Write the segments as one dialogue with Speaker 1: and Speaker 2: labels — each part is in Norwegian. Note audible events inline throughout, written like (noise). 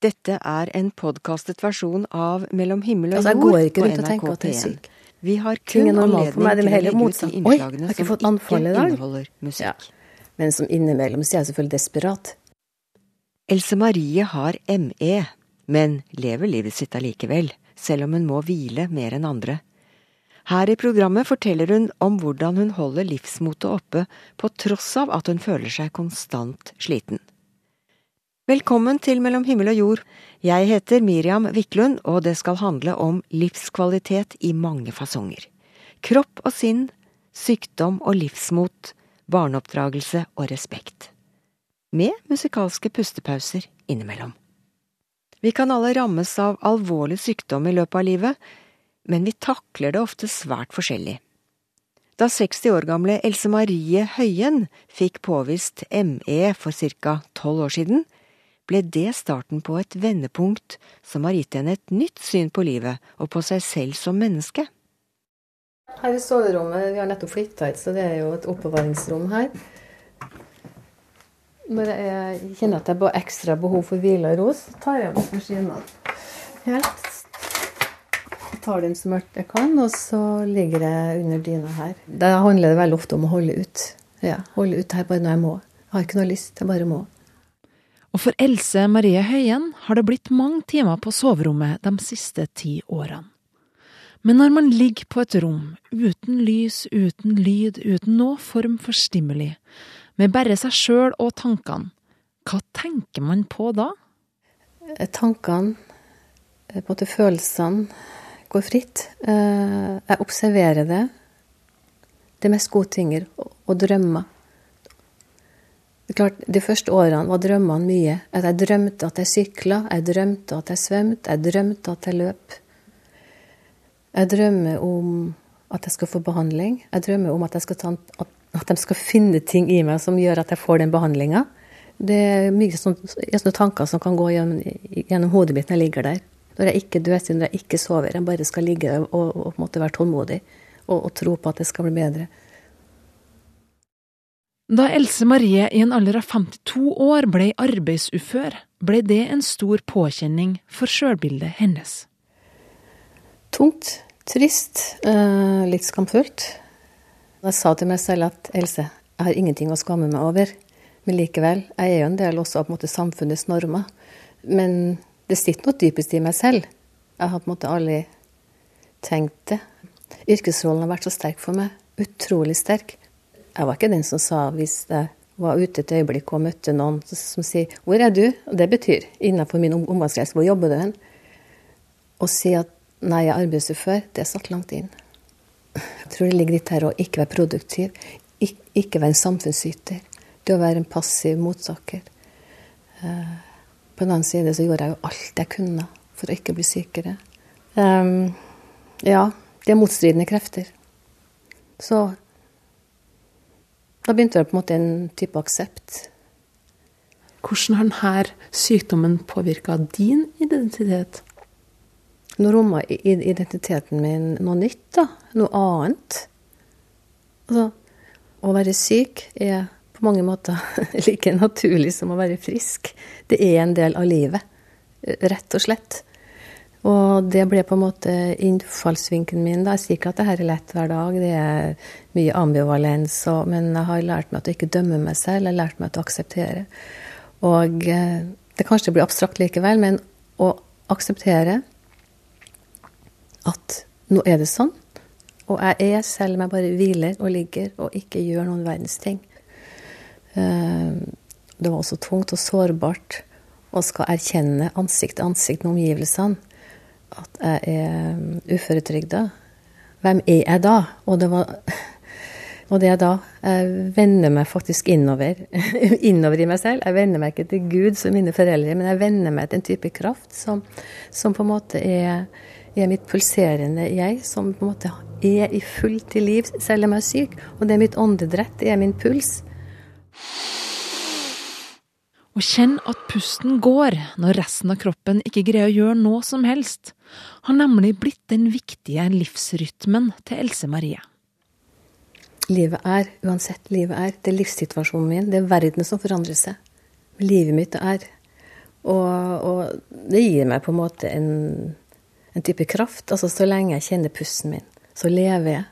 Speaker 1: Dette er en podkastet versjon av Mellom himmel og
Speaker 2: Altså,
Speaker 1: jord
Speaker 2: altså,
Speaker 1: på NRK
Speaker 2: at jeg er
Speaker 1: P1. Vi har kun anledning til å legge ut de
Speaker 2: motsatt. Oi,
Speaker 1: som ikke inneholder musikk.
Speaker 2: Ja. Men som innimellom så er jeg selvfølgelig desperat.
Speaker 1: Else Marie har ME, men lever livet sitt allikevel, selv om hun må hvile mer enn andre. Her i programmet forteller hun om hvordan hun holder livsmotet oppe på tross av at hun føler seg konstant sliten. Velkommen til Mellom himmel og jord. Jeg heter Miriam Wiklund, og det skal handle om livskvalitet i mange fasonger. Kropp og sinn, sykdom og livsmot, barneoppdragelse og respekt. Med musikalske pustepauser innimellom. Vi kan alle rammes av alvorlig sykdom i løpet av livet, men vi takler det ofte svært forskjellig. Da 60 år gamle Else Marie Høien fikk påvist ME for ca. 12 år siden, ble det starten på et vendepunkt som har gitt henne et nytt syn på livet og på seg selv som menneske.
Speaker 2: Her i soverommet, vi har nettopp flytta hit, så det er jo et oppbevaringsrom her. Når jeg kjenner at jeg har ekstra behov for hvile og ro, så tar jeg opp maskinene helt. Jeg tar dem så mørkt jeg kan, og så ligger jeg under dyna her. Da handler det veldig ofte om å holde ut. Ja, holde ut her bare når jeg må. Jeg har ikke noe lyst, jeg bare må.
Speaker 3: Og for Else Marie Høien har det blitt mange timer på soverommet de siste ti årene. Men når man ligger på et rom, uten lys, uten lyd, uten noe form for stimuli, med bare seg sjøl og tankene, hva tenker man på da?
Speaker 2: Tankene, eh, på en følelsene, går fritt. Eh, Jeg observerer det. Det er mest gode ting å og drømmer. Det klart, De første årene var drømmene mye. At jeg drømte at jeg sykla, jeg drømte at jeg svømte, jeg drømte at jeg løp. Jeg drømmer om at jeg skal få behandling. Jeg drømmer om at, ta, at, de skal finne ting i meg som gjør at jeg får den behandlinga. Det er mye sånne, sånne tanker som kan gå gjennom, gjennom hodet mitt når jeg ligger der. Når jeg ikke døser, når jeg ikke sover. Jeg bare skal ligge og, og, og være tålmodig og, og tro på at det skal bli bedre.
Speaker 3: Da Else Marie i en alder av 52 år ble arbeidsufør, ble det en stor påkjenning for sjølbildet hennes.
Speaker 2: Tungt, trist, eh, litt skamfullt. Jeg sa til meg selv at Else, jeg har ingenting å skamme meg over. Men likevel, jeg er jo en del også av måte, samfunnets normer. Men det sitter noe dypest i meg selv. Jeg har på en måte aldri tenkt det. Yrkesrollen har vært så sterk for meg. Utrolig sterk. Jeg var ikke den som sa hvis jeg var ute et øyeblikk og møtte noen som sier 'Hvor er du?' Og det betyr innenfor min om- omgangskrets 'Hvor jobber du hen?' Å si at 'nei, jeg er arbeidsufør', det satt langt inn. Jeg tror det ligger litt her å ikke være produktiv, ik ikke være en samfunnsyter. Det å være en passiv mottaker. Eh, På den annen side så gjorde jeg jo alt jeg kunne for å ikke bli sykere. Um, ja, det er motstridende krefter. Så da begynte det på en måte en type aksept.
Speaker 3: Hvordan har denne sykdommen påvirka din identitet?
Speaker 2: Nå i- identiteten min noe nytt, da. Noe annet. Altså, å være syk er på mange måter (laughs) like naturlig som å være frisk. Det er en del av livet, rett og slett. Og det ble på en måte innfallsvinkelen min. da. Jeg sier ikke at det her er lett hver dag, det er mye ambivalens, og, men jeg har lært meg å ikke dømme meg selv, jeg har lært meg å akseptere. Og eh, det kanskje blir abstrakt likevel, men å akseptere at nå er det sånn. Og jeg er, selv om jeg bare hviler og ligger og ikke gjør noen verdens ting. Eh, Det var også tungt og sårbart å skal erkjenne ansikt til ansikt med omgivelsene at jeg er uføretrygda. Hvem er jeg da? Og det var og det er da jeg vender meg faktisk innover. (laughs) innover i meg selv. Jeg vender meg ikke til Gud som mine foreldre, men jeg vender meg til en type kraft som, som på en måte er, er mitt pulserende jeg, som på en måte er i fullt til liv selv om jeg er syk. Og det er mitt åndedrett, det er min puls.
Speaker 3: Å kjenne at pusten går når resten av kroppen ikke greier å gjøre noe som helst, har nemlig blitt den viktige livsrytmen til Else Marie.
Speaker 2: Livet er, uansett livet er, det er livssituasjonen min, det er verden som forandrer seg. Livet mitt er. Og, og det gir meg på en måte en, en type kraft. Altså så lenge jeg kjenner pusten min, så lever jeg.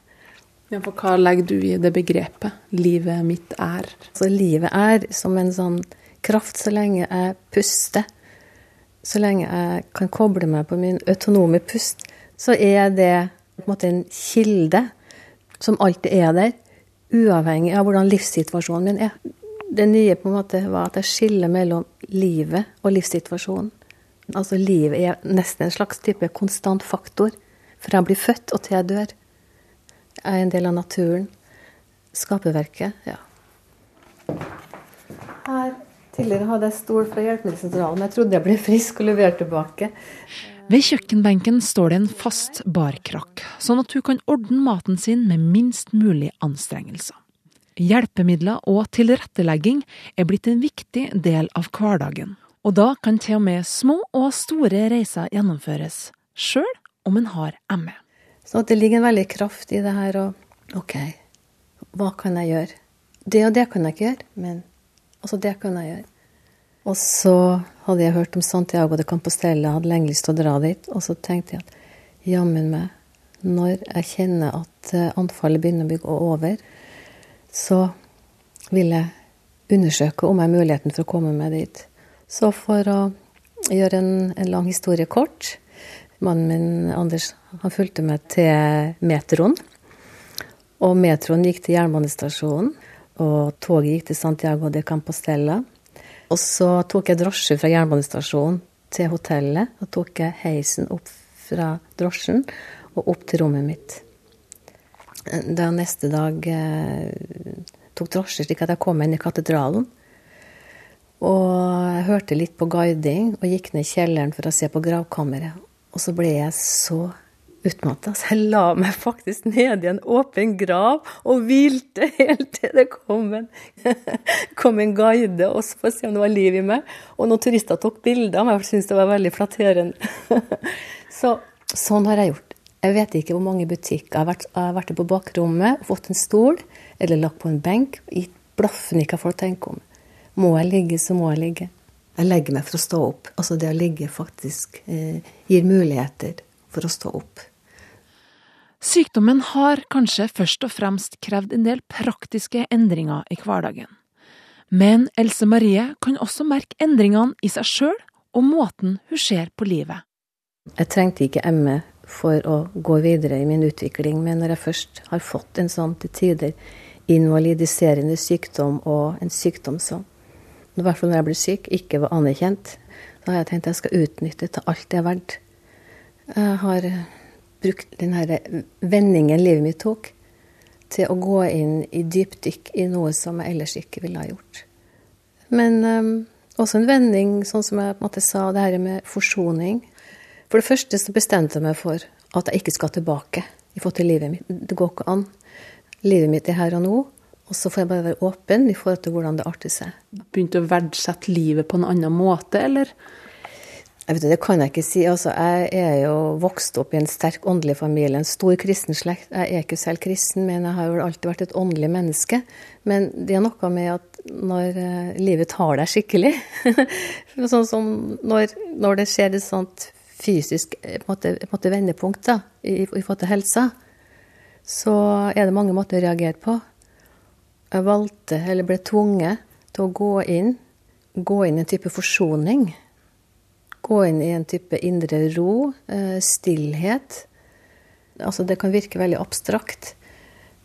Speaker 3: Ja, for hva legger du i det begrepet? Livet mitt er?
Speaker 2: Så livet er som en sånn kraft så lenge jeg puster. Så lenge jeg kan koble meg på min autonome pust, så er det på en måte en kilde som alltid er der, uavhengig av hvordan livssituasjonen min er. Det nye på en måte var at jeg skiller mellom livet og livssituasjonen. Altså livet er nesten en slags type konstant faktor. Fra jeg blir født og til jeg dør Jeg er en del av naturen. Skaperverket, ja. Her tidligere hadde jeg stol fra hjelpemiddelsentralen, jeg trodde jeg ble frisk og leverte tilbake.
Speaker 3: Ved kjøkkenbenken står det en fast barkrakk, sånn at hun kan ordne maten sin med minst mulig anstrengelser. Hjelpemidler og tilrettelegging er blitt en viktig del av hverdagen. Og da kan til og med små og store reiser gjennomføres, sjøl om en har ME.
Speaker 2: Så det ligger en veldig kraft i det her og OK, hva kan jeg gjøre? Det og det kan jeg ikke gjøre, men altså det kan jeg gjøre. Og så hadde jeg hørt om Santiago de Compostela, hadde lenge lyst til å dra dit. Og så tenkte jeg at jammen meg, når jeg kjenner at eh, anfallet begynner å gå over, så vil jeg undersøke om jeg har muligheten for å komme meg dit. Så for å gjøre en, en lang historie kort Mannen min, Anders, han fulgte meg til metroen. Og metroen gikk til jernbanestasjonen, og toget gikk til Santiago de Campostella. Og så tok jeg drosje fra jernbanestasjonen til hotellet. Og tok jeg heisen opp fra drosjen og opp til rommet mitt. Da neste dag eh, tok drosje slik at jeg kom inn i katedralen. Og jeg hørte litt på guiding og gikk ned i kjelleren for å se på gravkammeret. Og så ble jeg så utmatta, så jeg la meg faktisk ned i en åpen grav og hvilte helt til det kom en, (laughs) kom en guide også for å se om det var liv i meg. Og noen turister tok bilder, men jeg syntes det var veldig flatterende. (laughs) Så sånn har jeg gjort. Jeg vet ikke hvor mange butikker. Jeg har vært, jeg har vært på bakrommet og fått en stol, eller lagt på en benk. Gitt blaffen i hva folk tenker om. Må jeg ligge, så må jeg ligge. Jeg legger meg for å stå opp. Altså det å ligge faktisk eh, gir muligheter for å stå opp.
Speaker 3: Sykdommen har kanskje først og fremst krevd en del praktiske endringer i hverdagen. Men Else Marie kan også merke endringene i seg sjøl og måten hun ser på livet.
Speaker 2: Jeg trengte ikke ME for å gå videre i min utvikling, men når jeg først har fått en sånn til tider invalidiserende sykdom og en sykdom som i hvert fall når jeg blir syk, ikke var anerkjent. Da har jeg tenkt at jeg skal utnytte til alt det er verdt. Jeg har brukt denne vendingen livet mitt tok, til å gå inn i dypdykk i noe som jeg ellers ikke ville ha gjort. Men um, også en vending, sånn som jeg på en måte sa, det her med forsoning. For det første så bestemte jeg meg for at jeg ikke skal tilbake i forhold til livet mitt. Det går ikke an. Livet mitt er her og nå. Og så får jeg bare være åpen i forhold til hvordan det arter seg.
Speaker 3: Begynte å verdsette livet på en annen måte, eller?
Speaker 2: Jeg vet, Det kan jeg ikke si. Altså, jeg er jo vokst opp i en sterk åndelig familie, en stor kristen slekt. Jeg er ikke selv kristen, men jeg har jo alltid vært et åndelig menneske. Men det er noe med at når uh, livet tar deg skikkelig (laughs) Sånn som når, når, det skjer et sånt fysisk eh, måte, måte vendepunkt da, i, i forhold til helsa, så er det mange måter å reagere på jeg valgte, eller ble tvunget, til å gå inn. Gå inn i en type forsoning. Gå inn i en type indre ro, eh, stillhet. Altså, det kan virke veldig abstrakt,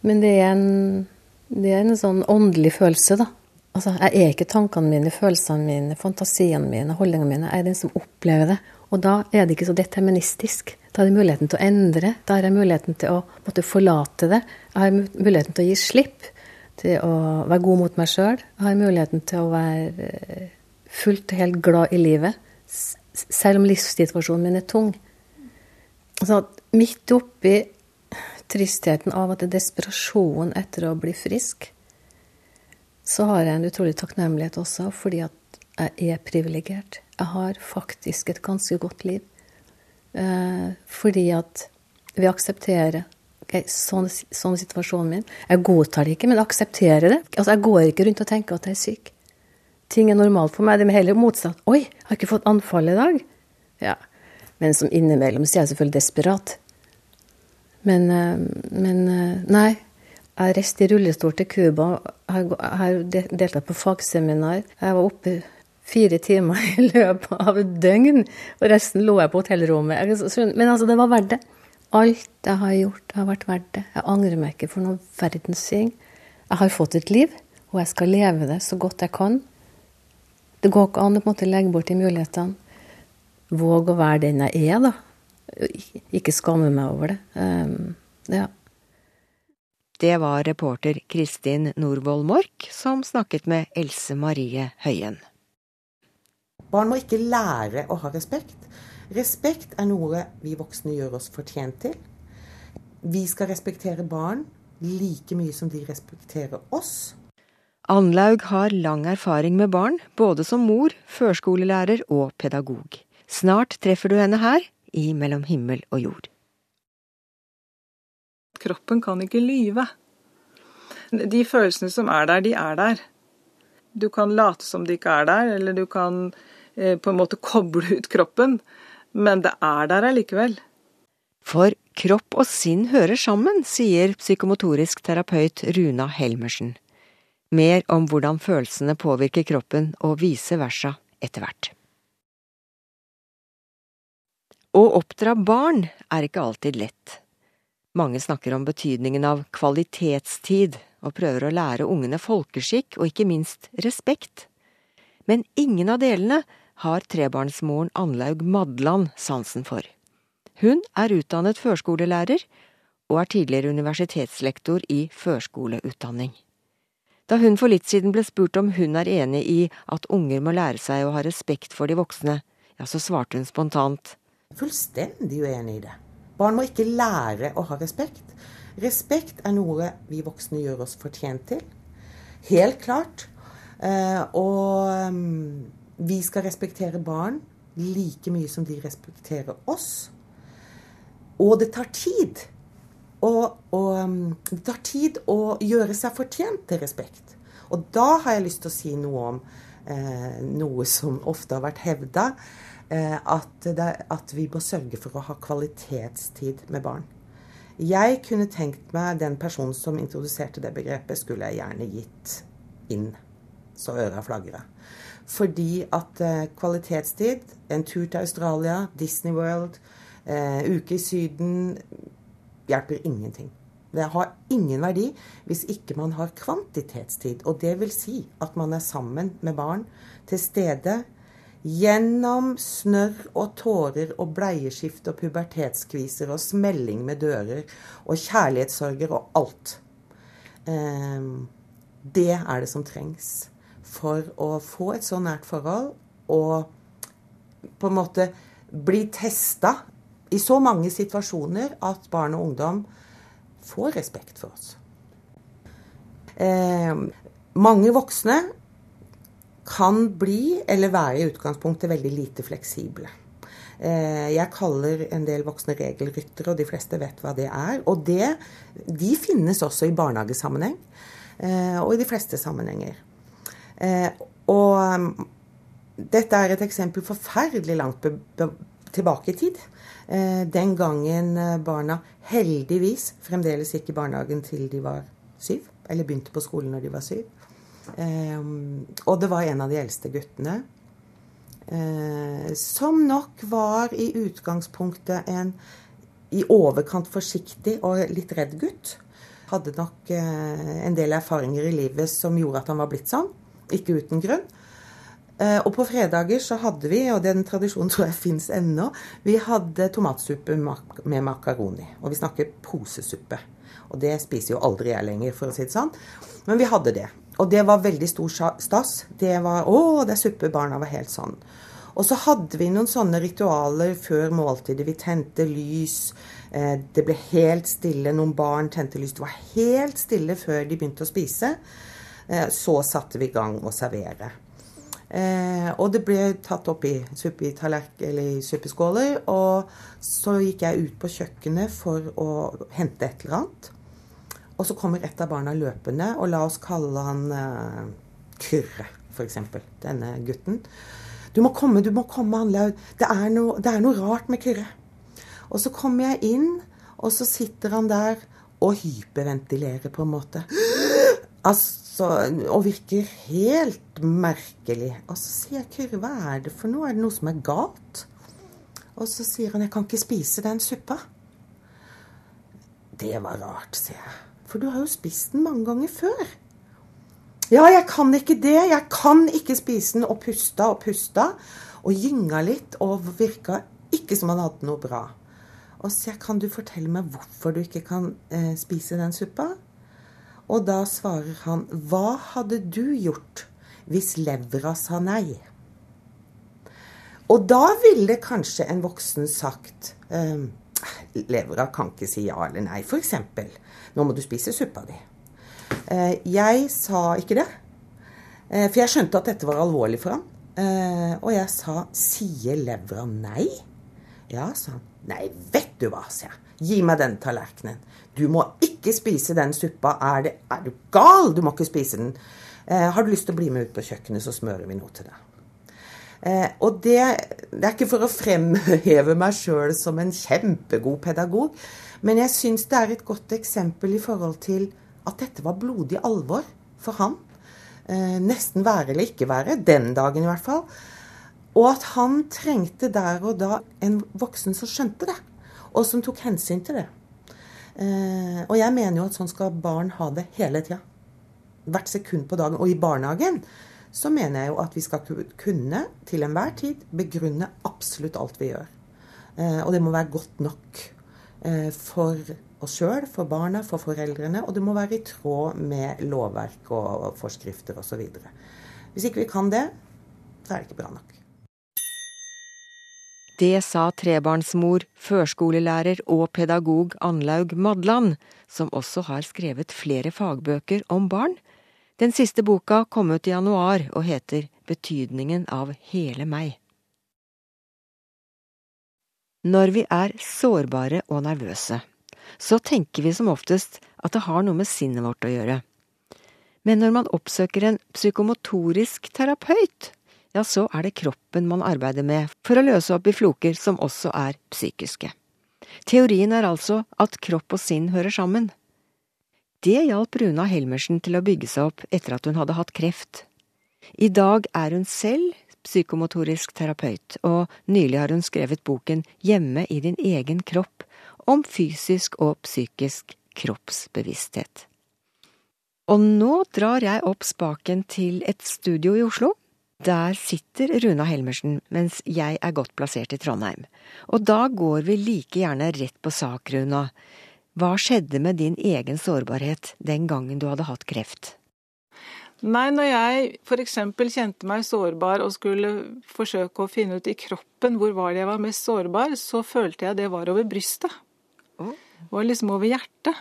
Speaker 2: men det er en, det er en sånn åndelig følelse, da. Altså, jeg er ikke tankene mine, følelsene mine, fantasiene mine, holdningene mine. Jeg er den som opplever det. Og da er det ikke så deterministisk. Da har jeg muligheten til å endre. Da har jeg muligheten til å måtte forlate det. Jeg har muligheten til å gi slipp til å være god mot meg sjøl. Jeg har muligheten til å være eh, fullt og helt glad i livet, selv om livssituasjonen min er tung. Så midt oppi tristheten av at det er desperasjon etter å bli frisk, så har jeg en utrolig takknemlighet også, fordi at jeg er privilegert. Jeg har faktisk et ganske godt liv. Eh, fordi at vi aksepterer okay, sånn, sånn situasjonen min. Jeg godtar det ikke, men aksepterer det. Altså, jeg går ikke rundt og tenker at jeg er syk. Ting er normalt for meg. Det er heller motsatt. Oi, jeg har ikke fått anfall i dag. Ja. Men som innimellom så er jeg selvfølgelig desperat. Men, eh, men eh, nei. Jeg reiste i rullestol til Cuba. Jeg har deltatt på fagseminar. Jeg var oppe fire timer (laughs) i løpet av et døgn, og resten lå jeg på hotellrommet. Men altså, det var verdt det. Alt jeg har gjort, har vært verdt det. Jeg angrer meg ikke for noen verdens ting. Jeg har fått et liv, og jeg skal leve det så godt jeg kan. Det går ikke an å på en måte legge bort de mulighetene. Våg å være den jeg er, da. Ikke skamme meg over det. Um, ja.
Speaker 1: Det var reporter Kristin Norvoll Mork som snakket med Else Marie Høien.
Speaker 4: Barn må ikke lære å ha respekt. Respekt er noe vi voksne gjør oss fortjent til. Vi skal respektere barn like mye som de respekterer oss.
Speaker 1: Anlaug har lang erfaring med barn, både som mor, førskolelærer og pedagog. Snart treffer du henne her, i Mellom himmel og jord.
Speaker 5: Kroppen kan ikke lyve. De følelsene som er der, de er der. Du kan late som de ikke er der, eller du kan eh, på en måte koble ut kroppen, men det er der allikevel.
Speaker 1: For kropp og sinn hører sammen, sier psykomotorisk terapeut Runa Helmersen. Mer om hvordan følelsene påvirker kroppen og vice versa etter hvert. Å oppdra barn er ikke alltid lett. Mange snakker om betydningen av kvalitetstid, og prøver å lære ungene folkeskikk og ikke minst respekt. Men ingen av delene har trebarnsmoren Anlaug Madland sansen for. Hun er utdannet førskolelærer og er tidligere universitetslektor i førskoleutdanning. Da hun for litt siden ble spurt om hun er enig i at unger må lære seg å ha respekt for de voksne, ja, så svarte hun spontant.
Speaker 4: Fullstendig uenig i det. Barn må ikke lære å ha respekt. Respekt er noe vi voksne gjør oss fortjent til. Helt klart. Eh, og mm, vi skal respektere barn like mye som de respekterer oss. Og det tar tid. Og, og, mm, det tar tid å gjøre seg fortjent til respekt. Og da har jeg lyst til å si noe om eh, noe som ofte har vært hevda. Eh, at, at, vi må sørge for å ha kvalitetstid med barn. Jeg kunne tenkt meg den personen som introduserte det begrepet, skulle jeg gjerne gitt inn så øra flagra. Fordi at eh, kvalitetstid, en tur til Australia, Disney World, eh, uke i Syden, hjelper ingenting. Det har ingen verdi hvis ikke man har kvantitetstid. Og det vil si at man er sammen med barn, til stede, Gjennom snørr og tårer og bleieskift og pubertetskviser og smelling med dører og kjærlighetssorger og alt. Ehm, det er det som trengs for å få et så nært forhold og på en måte bli testa i så mange situasjoner at barn og ungdom får respekt for oss. Eh, mange voksne kan bli, eller være i utgangspunktet, veldig lite fleksible. Eh, jeg kaller en del voksne regelryttere, og de fleste vet hva det er. Og det, de finnes også i barnehagesammenheng, eh, og i de fleste sammenhenger. Eh, og mm, dette er et eksempel forferdelig langt tilbake i tid. Den gangen barna heldigvis fremdeles gikk i barnehagen til de var syv, eller begynte på skolen når de var syv. Um, og det var en av de eldste guttene. Som nok var i utgangspunktet en i overkant forsiktig og litt redd gutt. Hadde nok en del erfaringer i livet som gjorde at han var blitt sånn. Ikke uten grunn. Uh, og på fredager så hadde vi, og den tradisjonen tror jeg fins ennå, vi hadde tomatsuppe med makaroni. Og vi snakker posesuppe. Og det spiser jo aldri jeg lenger, for å si det sånn. Men vi hadde det. Og det var veldig stor stas. Det var Å, det er suppe. Barna var helt sånn. Og så hadde vi noen sånne ritualer før måltidet. Vi tente lys. Eh, det ble helt stille. Noen barn tente lys. Det var helt stille før de begynte å spise. Eh, så satte vi i gang å servere. Eh, og det ble tatt opp i, suppeskåler. Og så gikk jeg ut på kjøkkenet for å hente et eller annet. Og så kommer et av barna løpende, og la oss kalle han eh, Kyrre, f.eks. Denne gutten. Du må komme, du må komme, Anlaug. Det, er noe- det er noe rart med Kyrre. Og så kommer jeg inn, og så sitter han der og hyperventilerer på en måte. (gasps) Altså, og virker helt merkelig. Og så sier jeg, Kyrre, hva er det for noe? Er det noe som er galt? Og så sier han, jeg kan ikke spise den suppa. Det var rart, sier jeg. For du har jo spist den mange ganger før. Ja, jeg kan ikke det. Jeg kan ikke spise den. Og pusta og pusta. Og gynga litt og virka ikke som han hadde noe bra. Og så sier jeg, kan du fortelle meg hvorfor du ikke kan eh, spise den suppa? Og da svarer han, hva hadde du gjort hvis levra sa nei? Og da ville kanskje en voksen sagt eh, Levra kan ikke si ja eller nei. Eksempel, nå må du spise suppa di. Eh, jeg sa ikke det, eh, for jeg skjønte at dette var alvorlig for han. Eh, og jeg sa, sier levra nei? Ja, sa han. Nei, vet du hva, sa jeg. Gi meg den tallerkenen. Du må ikke spise den suppa. Er, det, er du gal? Du må ikke spise den. Eh, har du lyst til å bli med ut på kjøkkenet, så smører vi noe til deg. Eh, og det, det er ikke for å fremheve meg sjøl som en kjempegod pedagog, men jeg syns det er et godt eksempel i forhold til at dette var blodig alvor for han. Eh, nesten være eller ikke være, den dagen i hvert fall. Og at han trengte der og da en voksen som skjønte det, og som tok hensyn til det. Eh, og jeg mener jo at sånn skal barn ha det hele tida. Hvert sekund på dagen. Og i barnehagen så mener jeg jo at vi skal kunne til enhver tid begrunne absolutt alt vi gjør. Eh, og det må være godt nok eh, for oss sjøl, for barna, for foreldrene. Og det må være i tråd med lovverk og forskrifter osv. Hvis ikke vi kan det, så er det ikke bra nok.
Speaker 1: Det sa trebarnsmor, førskolelærer og pedagog Anlaug Madland, som også har skrevet flere fagbøker om barn. Den siste boka kom ut i januar og heter Betydningen av hele meg. Når vi er sårbare og nervøse, så tenker vi som oftest at det har noe med sinnet vårt å gjøre. Men når man oppsøker en psykomotorisk terapeut, ja, så er det kroppen man arbeider med for å løse opp i floker som også er psykiske. Teorien er altså at kropp og sinn hører sammen. Det hjalp Runa Helmersen til å bygge seg opp etter at hun hadde hatt kreft. I dag er hun selv psykomotorisk terapeut, og nylig har hun skrevet boken Hjemme i din egen kropp om fysisk og psykisk kroppsbevissthet. Og nå drar jeg opp spaken til et studio i Oslo. Der sitter Runa Helmersen, mens jeg er godt plassert i Trondheim. Og da går vi like gjerne rett på sak, Runa. Hva skjedde med din egen sårbarhet den gangen du hadde hatt kreft?
Speaker 5: Nei, når jeg f.eks. kjente meg sårbar og skulle forsøke å finne ut i kroppen hvor var det jeg var mest sårbar, så følte jeg det var over brystet. Det var liksom over hjertet.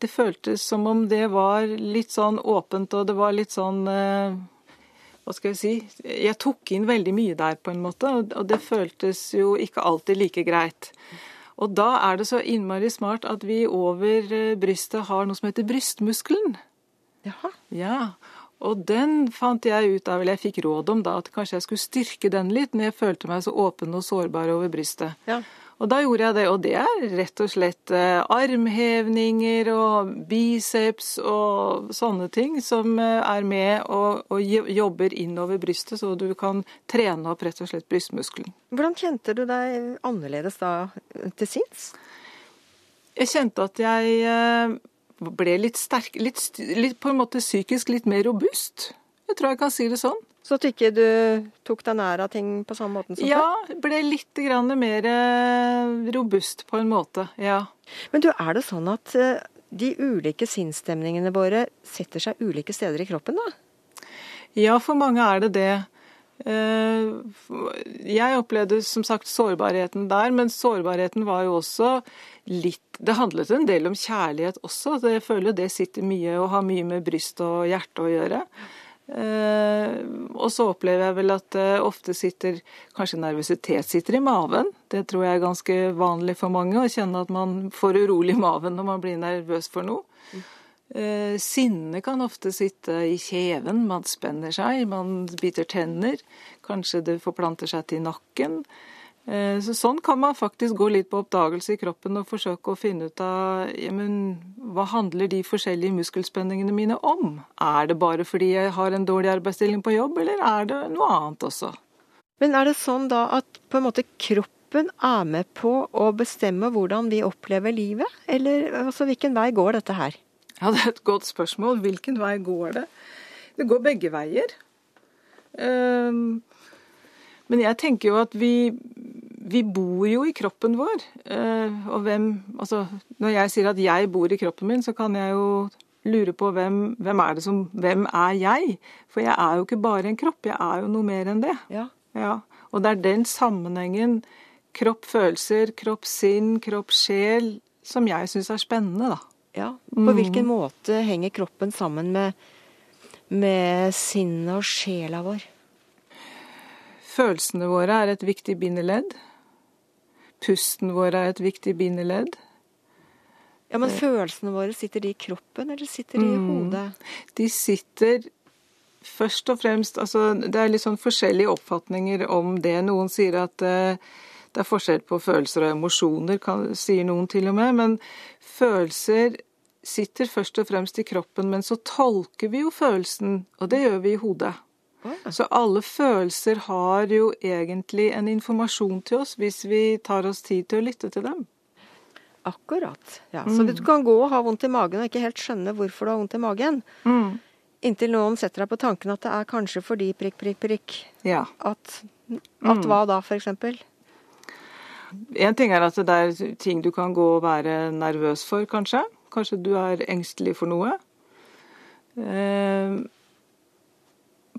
Speaker 5: Det føltes som om det var litt sånn åpent, og det var litt sånn eh, Hva skal jeg si Jeg tok inn veldig mye der, på en måte, og det føltes jo ikke alltid like greit. Og da er det så innmari smart at vi over eh, brystet har noe som heter brystmuskelen.
Speaker 1: Jaha.
Speaker 5: Ja, og den fant jeg ut av, eller jeg fikk råd om da, at kanskje jeg skulle styrke den litt når jeg følte meg så åpen og sårbar over brystet.
Speaker 1: Ja.
Speaker 5: Og da gjorde jeg det, og det er rett og slett eh, armhevninger og biceps og sånne ting som eh, er med og, og jobber innover brystet, så du kan trene opp rett og slett brystmuskelen.
Speaker 1: Hvordan kjente du deg annerledes da til sinns?
Speaker 5: Jeg kjente at jeg eh, ble litt sterk, litt, litt på en måte psykisk litt mer robust. Jeg tror jeg kan si det sånn.
Speaker 1: Så at ikke du tok deg nær av ting på samme måten som før?
Speaker 5: Ja, ble litt grann mer eh, robust på en måte, ja.
Speaker 1: Men du, er det sånn at eh, de ulike sinnsstemningene våre setter seg ulike steder i kroppen, da?
Speaker 5: Ja, for mange er det det. Eh, Jeg opplevde som sagt sårbarheten der, men sårbarheten var jo også litt Det handlet en del om kjærlighet også. så Jeg føler det sitter mye og har mye med bryst og hjerte å gjøre. Eh, og så opplever jeg vel at det ofte sitter Kanskje nervøsitet sitter i maven. Det tror jeg er ganske vanlig for mange, å kjenne at man får urolig maven når man blir nervøs for noe. Eh, sinne kan ofte sitte i kjeven, man spenner seg, man biter tenner. Kanskje det forplanter seg til nakken. Eh, så sånn kan man faktisk gå litt på oppdagelse i kroppen og forsøke å finne ut av ja, men, hva handler de forskjellige muskelspenningene mine om? Er det bare fordi jeg har en dårlig arbeidsstilling på jobb, eller er det noe annet også?
Speaker 1: Men er det sånn da at på en måte kroppen er med på å bestemme hvordan vi opplever livet? Eller altså, hvilken vei går dette her?
Speaker 5: Ja, Det er et godt spørsmål. Hvilken vei går det? Det går begge veier. Um, men jeg tenker jo at vi, vi bor jo i kroppen vår. Uh, og hvem Altså, når jeg sier at jeg bor i kroppen min, så kan jeg jo lure på hvem, hvem er det som Hvem er jeg? For jeg er jo ikke bare en kropp, jeg er jo noe mer enn det.
Speaker 1: Ja.
Speaker 5: ja. Og det er den sammenhengen kropp, følelser, kropp, sinn, kropp, sjel som jeg syns er spennende, da.
Speaker 1: Ja, På hvilken måte henger kroppen sammen med, med sinnet og sjela vår?
Speaker 5: Følelsene våre er et viktig bindeledd. Pusten vår er et viktig bindeledd.
Speaker 1: Ja, Men følelsene våre, sitter de i kroppen, eller sitter de i hodet?
Speaker 5: De sitter først og fremst altså Det er litt sånn forskjellige oppfatninger om det. Noen sier at uh, det er forskjell på følelser og emosjoner, kan, sier noen til og med. Men følelser sitter først og fremst i kroppen, men så tolker vi jo følelsen, og det gjør vi i hodet. Så alle følelser har jo egentlig en informasjon til oss hvis vi tar oss tid til å lytte til dem.
Speaker 1: Akkurat. Ja, så du kan gå og ha vondt i magen og ikke helt skjønne hvorfor du har vondt i magen.
Speaker 5: Mm.
Speaker 1: Inntil noen setter deg på tanken at det er kanskje fordi prikk, prikk, prikk.
Speaker 5: Ja.
Speaker 1: At, at hva da, for eksempel?
Speaker 5: En ting er at det er ting du kan gå og være nervøs for, kanskje. Kanskje du er engstelig for noe. Eh,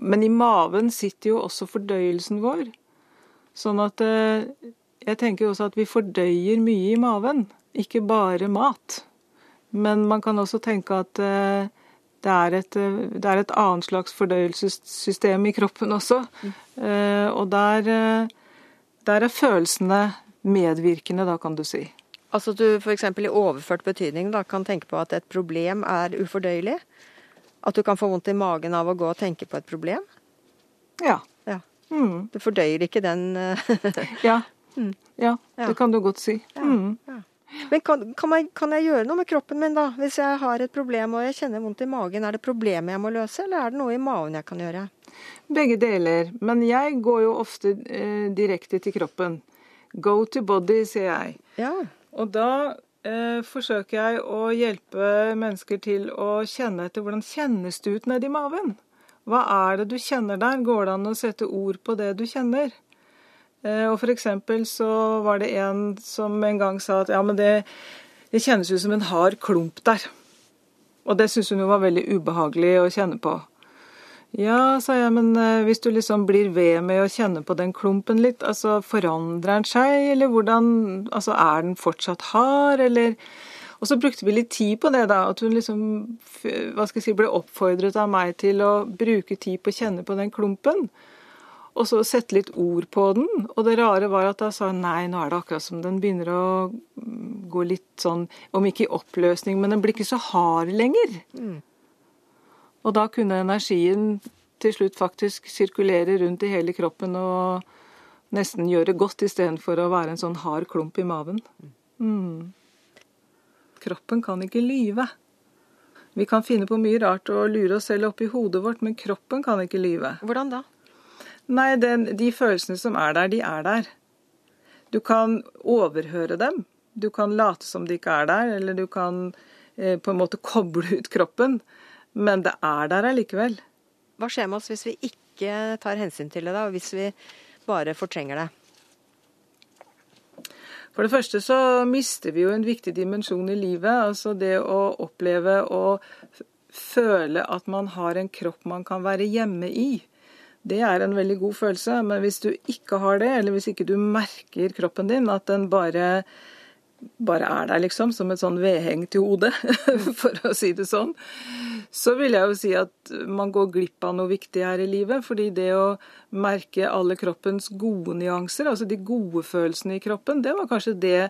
Speaker 5: men i maven sitter jo også fordøyelsen vår. Sånn at eh, jeg tenker også at vi fordøyer mye i maven, ikke bare mat. Men man kan også tenke at eh, det er, et, det er et annet slags fordøyelsessystem i kroppen også. Og der, der er følelsene medvirkende, da, kan du si.
Speaker 1: Altså at du f.eks. i overført betydning da, kan tenke på at et problem er ufordøyelig? At du kan få vondt i magen av å gå og tenke på et problem?
Speaker 5: Ja.
Speaker 1: ja.
Speaker 5: Mm.
Speaker 1: Du fordøyer ikke den (laughs)
Speaker 5: ja. (laughs) Mm. ja. det kan du godt si. Mm.
Speaker 1: Ja. Men kan, kan, jeg, kan, jeg, gjøre noe med kroppen min, da? Hvis jeg har et problem og jeg kjenner vondt i magen, er det problemet jeg må løse, eller er det noe i magen jeg kan gjøre?
Speaker 5: Begge deler. Men jeg går jo ofte eh, direkte til kroppen. Go to body, sier jeg.
Speaker 1: Ja.
Speaker 5: Og da eh, forsøker jeg å hjelpe mennesker til å kjenne etter hvordan kjennes det ut nedi maven. Hva er det du kjenner der? Går det an å sette ord på det du kjenner? Eh, og eksempel så var det en som en gang sa at ja, men det, det kjennes ut som en hard klump der. Og det syntes hun jo var veldig ubehagelig å kjenne på. Ja, sa jeg, men hvis du liksom blir ved med å kjenne på den klumpen litt, altså forandrer den seg, eller hvordan Altså er den fortsatt hard, eller Og så brukte vi litt tid på det, da. At hun liksom hva skal jeg si, ble oppfordret av meg til å bruke tid på å kjenne på den klumpen. Og så sette litt ord på den. Og det rare var at da sa hun nei, nå er det akkurat som den begynner å gå litt sånn, om ikke i oppløsning, men den blir ikke så hard lenger.
Speaker 1: Mm.
Speaker 5: Og da kunne energien til slutt faktisk sirkulere rundt i hele kroppen og nesten gjøre godt istedenfor å være en sånn hard klump i maven. Mm. Kroppen kan ikke lyve. Vi kan finne på mye rart og lure oss selv oppi hodet vårt, men kroppen kan ikke lyve.
Speaker 1: Hvordan da?
Speaker 5: Nei, den, de følelsene som er der, de er der. Du kan overhøre dem. Du kan late som de ikke er der, eller du kan eh, på en måte koble ut kroppen. Men det er der allikevel.
Speaker 1: Hva skjer med oss hvis vi ikke tar hensyn til det, da, og hvis vi bare fortrenger det?
Speaker 5: For det første så mister vi jo en viktig dimensjon i livet. Altså det å oppleve og føle at man har en kropp man kan være hjemme i. Det er en veldig god følelse. Men hvis du ikke har det, eller hvis ikke du merker kroppen din, at den bare bare er der, liksom, som et sånn vedheng til hodet, (laughs) for å si det sånn, så vil jeg jo si at man går glipp av noe viktig her i livet. Fordi det å merke alle kroppens gode nyanser, altså de gode følelsene i kroppen, det var kanskje det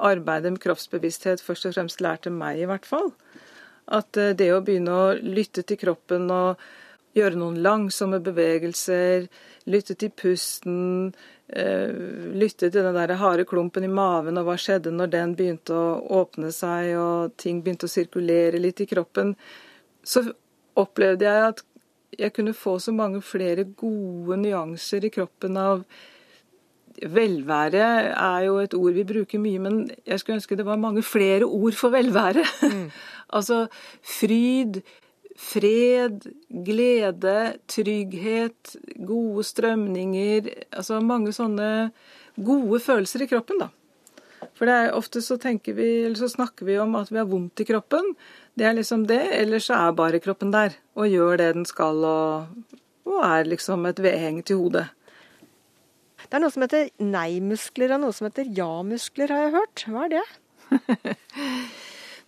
Speaker 5: arbeidet med kroppsbevissthet først og fremst lærte meg, i hvert fall. At eh, det å begynne å lytte til kroppen og gjøre noen langsomme bevegelser, lytte til pusten, eh, lytte til den der harde klumpen i maven og hva skjedde når den begynte å åpne seg og ting begynte å sirkulere litt i kroppen, så opplevde jeg at jeg kunne få så mange flere gode nyanser i kroppen av Velvære er jo et ord vi bruker mye, men jeg skulle ønske det var mange flere ord for velvære. Mm. (laughs) altså fryd, fred, glede, trygghet, gode strømninger Altså mange sånne gode følelser i kroppen, da. For det er ofte så vi, eller så snakker vi om at vi har vondt i kroppen. Det er liksom det. Eller så er bare kroppen der og gjør det den skal og, og er liksom et vedheng til hodet.
Speaker 1: Det er noe som heter nei-muskler og noe som heter ja-muskler, har jeg hørt. Hva er det? (laughs)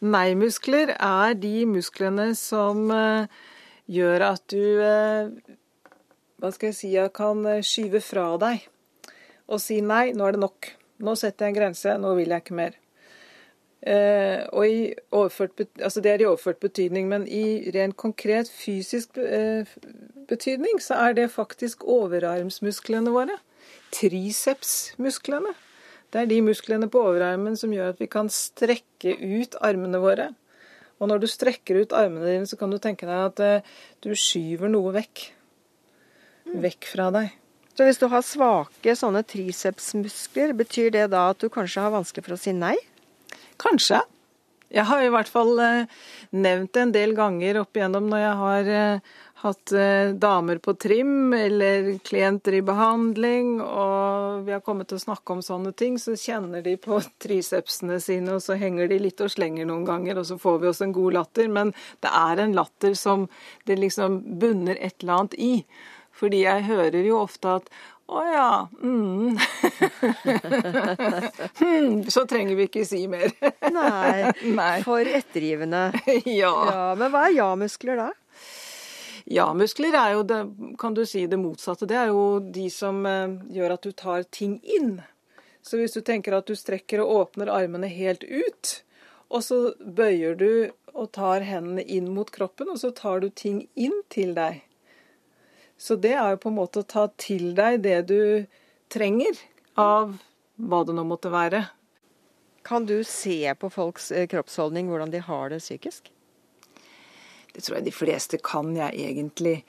Speaker 5: nei-muskler er de musklene som uh, gjør at du uh, Hva skal jeg si kan uh, skyve fra deg og si nei, nå er det nok. Nå setter jeg en grense, nå vil jeg ikke mer. Og i overført, altså Det er i overført betydning, men i rent konkret fysisk betydning så er det faktisk overarmsmusklene våre tricepsmusklene. Det er de musklene på overarmen som gjør at vi kan strekke ut armene våre. Og når du strekker ut armene dine, så kan du tenke deg at eh, du skyver noe vekk. Vekk fra deg.
Speaker 1: Så hvis du har svake sånne tricepsmuskler, betyr det da at du kanskje har vanskelig for å si nei?
Speaker 5: Kanskje. Jeg har i hvert fall eh, nevnt det en del ganger opp igjennom når jeg har eh, hatt eh, damer på trim eller klienter i behandling, og vi har kommet til å snakke om sånne ting, så kjenner de på (laughs) tricepsene sine, og så henger de litt og slenger noen ganger, og så får vi oss en god latter. Men det er en latter som det liksom bunner et eller annet i. Fordi jeg hører jo ofte at å ja. Mm. (laughs) hmm, så trenger vi ikke si mer.
Speaker 1: Nei, (laughs) Nei. For ettergivende.
Speaker 5: ja.
Speaker 1: ja. Men hva er ja-muskler da?
Speaker 5: Ja-muskler er jo det, kan du si, det motsatte. Det er jo de som eh, gjør at du tar ting inn. Så hvis du tenker at du strekker og åpner armene helt ut, og så bøyer du og tar hendene inn mot kroppen, og så tar du ting inn til deg. Så det er jo på en måte å ta til deg det du trenger av hva det nå måtte være.
Speaker 1: Kan du se på folks eh, kroppsholdning hvordan de har det psykisk?
Speaker 5: Det tror jeg de fleste kan, jeg egentlig.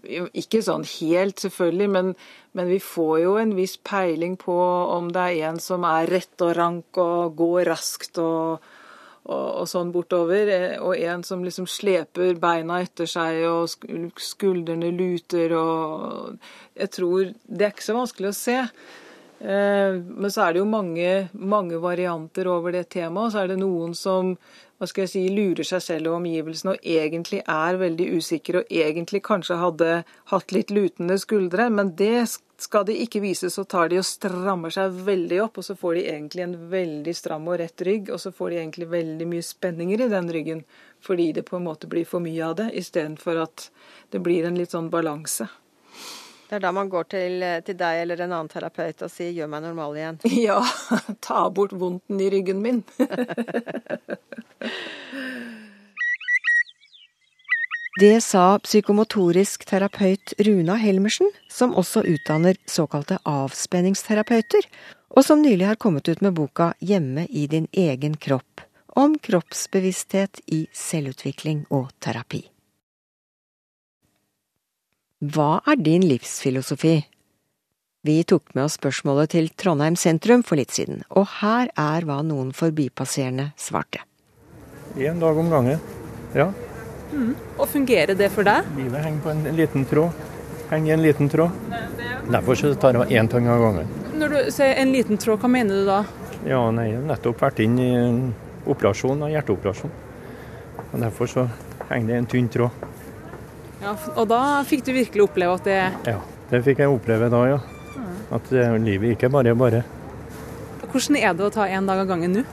Speaker 5: Ikke sånn helt, selvfølgelig, men, men, vi får jo en viss peiling på om det er en som er rett og rank og går raskt og, og, og sånn bortover, eh, og en som liksom sleper beina etter seg og skuldrene luter og Jeg tror Det er ikke så vanskelig å se. Eh, men så er det jo mange, mange varianter over det temaet. Så er det noen som hva skal jeg si, lurer seg selv og omgivelsene og egentlig er veldig usikre og egentlig kanskje hadde hatt litt lutende skuldre, men det skal de ikke vise, så tar de og strammer seg veldig opp, og så får de egentlig en veldig stram og rett rygg, og så får de egentlig veldig mye spenninger i den ryggen, fordi det på en måte blir for mye av det, istedenfor at det blir en litt sånn balanse.
Speaker 1: Det er da man går til, til, deg eller en annen terapeut og sier 'gjør meg normal igjen'? (laughs)
Speaker 5: Ja, ta bort vondten i ryggen min. (laughs)
Speaker 1: Det sa psykomotorisk terapeut Runa Helmersen, som også utdanner såkalte avspenningsterapeuter, og som nylig har kommet ut med boka 'Hjemme i din egen kropp', om kroppsbevissthet i selvutvikling og terapi. Hva er din livsfilosofi? Vi tok med oss spørsmålet til Trondheim sentrum for litt siden, og her er hva noen forbipasserende svarte.
Speaker 6: Én dag om gangen, ja.
Speaker 7: Mm. Og fungerer det for deg?
Speaker 6: Livet henger på en liten tråd. Henger i en liten tråd. Derfor så tar jeg én ting av gangen.
Speaker 7: Når du sier en liten tråd, hva mener du da?
Speaker 6: Ja, nei, Jeg har nettopp vært inn i en operasjon, en hjerteoperasjon. Og Derfor så henger det en tynn tråd.
Speaker 7: Ja, Og da fikk du virkelig oppleve at det
Speaker 6: Ja, det fikk jeg oppleve da, ja. At uh, livet ikke bare er bare.
Speaker 7: Hvordan er det å ta én dag av gangen nå?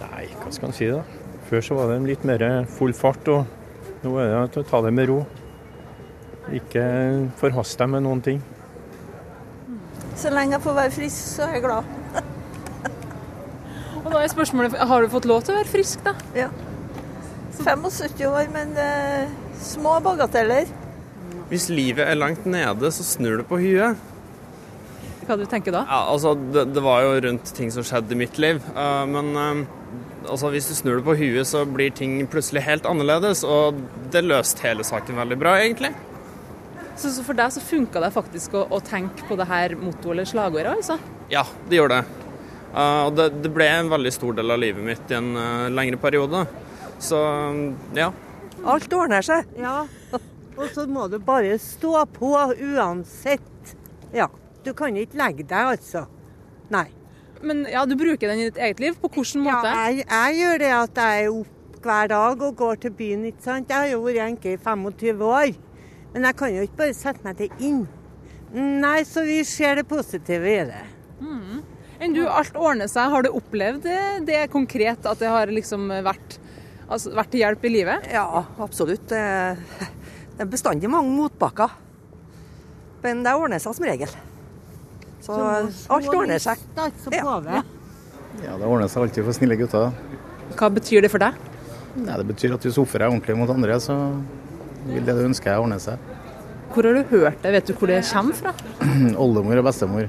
Speaker 6: Nei, hva skal en si da. Før så var det litt mer full fart, og nå er det å ta det med ro. Ikke forhaste deg med noen ting.
Speaker 8: Så lenge jeg får være frisk, så er jeg glad.
Speaker 7: og da er spørsmålet, Har du fått lov til å være frisk, da?
Speaker 8: Ja. 75 år, men eh, små bagateller.
Speaker 9: Hvis livet er langt nede, så snur det på huet.
Speaker 7: Hva du tenker da?
Speaker 9: Ja, altså, det, det var jo rundt ting som skjedde i mitt liv. Uh, men uh, altså, hvis du snur det på huet, så blir ting plutselig helt annerledes. Og det løste hele saken veldig bra, egentlig.
Speaker 7: Så, så for deg så funka det faktisk å, å tenke på det her motto- eller slagordet, altså?
Speaker 9: Ja, det gjorde det. Uh, og det, det ble en veldig stor del av livet mitt i en lengre periode. Så ja.
Speaker 10: Alt ordner seg. Ja. Og så må du bare stå på uansett. Ja. Du kan ikke legge deg, altså. Nei.
Speaker 7: Men ja, du bruker den i ditt eget liv. På hvilken måte?
Speaker 10: Ja, jeg, jeg gjør det at jeg er opp hver dag og går til byen, ikke sant. Jeg har jo vært enke i 25 år. Men jeg kan jo ikke bare sette meg til inn. Nei, så vi ser det positive i det.
Speaker 7: Mm. Enn du, alt ordner seg. Har du opplevd det, det konkret, at det har liksom vært, altså, vært til hjelp i livet?
Speaker 11: Ja, absolutt. Det, det er bestandig mange motbakker. Men det ordner seg som regel. Så alt ordner seg.
Speaker 10: Ja.
Speaker 12: Ja, det ordner seg alltid for snille gutter.
Speaker 7: Hva betyr det for deg?
Speaker 12: Nei, det betyr at hvis du oppfører deg ordentlig mot andre, så vil det du ønsker ordne seg.
Speaker 7: Hvor har du hørt det? Vet du hvor det kommer fra? (clears throat)
Speaker 12: Oldemor og bestemor.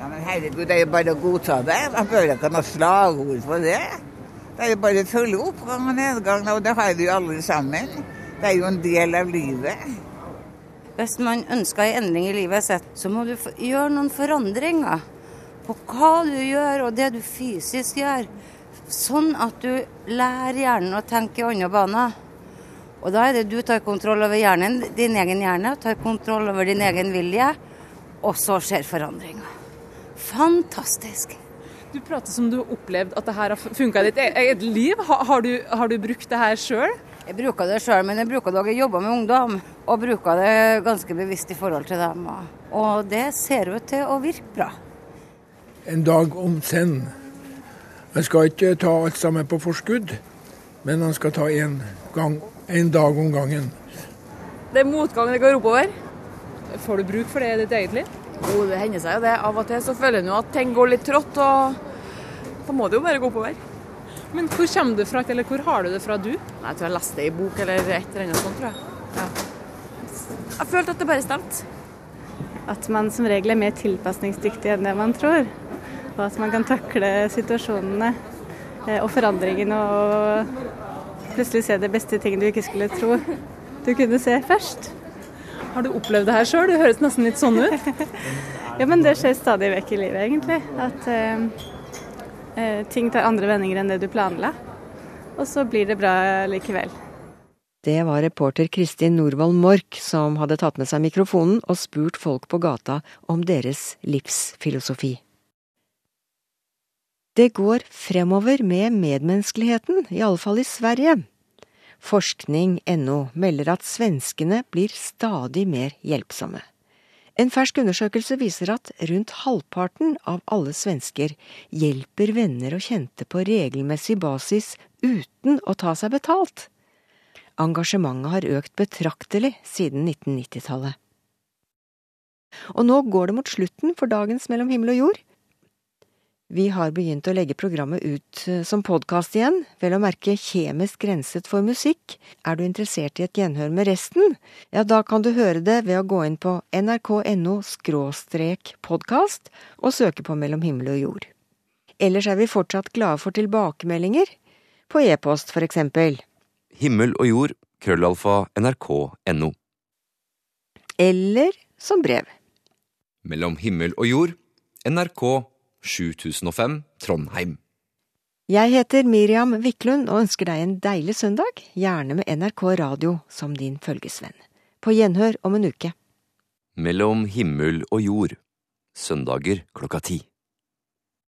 Speaker 13: Ja, men herregud, det er jo bare å godta det. Man bør ikke noe slagord for det. Det er jo bare å følge oppgang og nedgang, og det har vi jo alle sammen. Det er jo en del av livet.
Speaker 14: Hvis man ønsker en endring i livet sitt, så må du gjøre noen forandringer på hva du gjør og det du fysisk gjør. Sånn at du lærer hjernen å tenke i andre baner. Og da er det du tar kontroll over hjernen, din egen hjerne, tar kontroll over din egen vilje, og så skjer forandringa. Fantastisk.
Speaker 7: Du prater som du har opplevd at det her har funka i ditt e- eget liv. Har, har, du, har du brukt det her sjøl?
Speaker 14: Jeg bruker det sjøl, men jeg bruker det jeg jobber med ungdom. Og bruker det ganske bevisst i forhold til dem. Og det ser ut til å virke bra.
Speaker 15: En dag om senn. Man skal ikke ta alt sammen på forskudd, men man skal ta en, gang, en dag om gangen.
Speaker 7: Det er motgang, det går oppover. Får du bruk for det i ditt eget liv?
Speaker 16: Jo, det hender seg jo det. Av og til så føler en jo at ting går litt trått, og da må det jo bare gå oppover.
Speaker 7: Men hvor kommer du fra, eller hvor har du det fra, du?
Speaker 16: Nei, Jeg tror jeg leste det i bok eller et eller annet sånt, tror jeg. Ja. Jeg følte at det bare stemte.
Speaker 17: At man som regel er mer tilpasningsdyktig enn det man tror. Og at man kan takle situasjonene eh, og forandringene og plutselig se det beste ting du ikke skulle tro du kunne se først.
Speaker 7: Har du opplevd det her sjøl? Det høres nesten litt sånn ut. (laughs)
Speaker 17: ja, men det skjer stadig vekk i livet, egentlig. At eh, eh, ting tar andre vendinger enn det du planla. Og så blir det bra likevel.
Speaker 1: Det var reporter Kristin Norvald Mork som hadde tatt med seg mikrofonen og spurt folk på gata om deres livsfilosofi. Det går fremover med medmenneskeligheten, i alle fall i Sverige. Forskning.no melder at svenskene blir stadig mer hjelpsomme. En fersk undersøkelse viser at rundt halvparten av alle svensker hjelper venner og kjente på regelmessig basis uten å ta seg betalt. Engasjementet har økt betraktelig siden 1990-tallet. Og nå går det mot slutten for dagens Mellom himmel og jord. Vi har begynt å legge programmet ut eh, som podkast igjen, vel å merke kjemisk renset for musikk. Er du interessert i et gjenhør med resten? Ja, da kan du høre det ved å gå inn på nrk.no podkast og søke på Mellom himmel og jord. Ellers er vi fortsatt glade for tilbakemeldinger, på e-post for eksempel.
Speaker 18: Himmel og jord, krøllalfa, nrk.no.
Speaker 1: Eller som brev.
Speaker 18: Mellom himmel og jord, NRK 7005 Trondheim.
Speaker 1: Jeg heter Miriam Wiklund og ønsker deg en deilig søndag, gjerne med NRK Radio som din følgesvenn. På gjenhør om en uke.
Speaker 18: Mellom himmel og jord. Søndager klokka ti.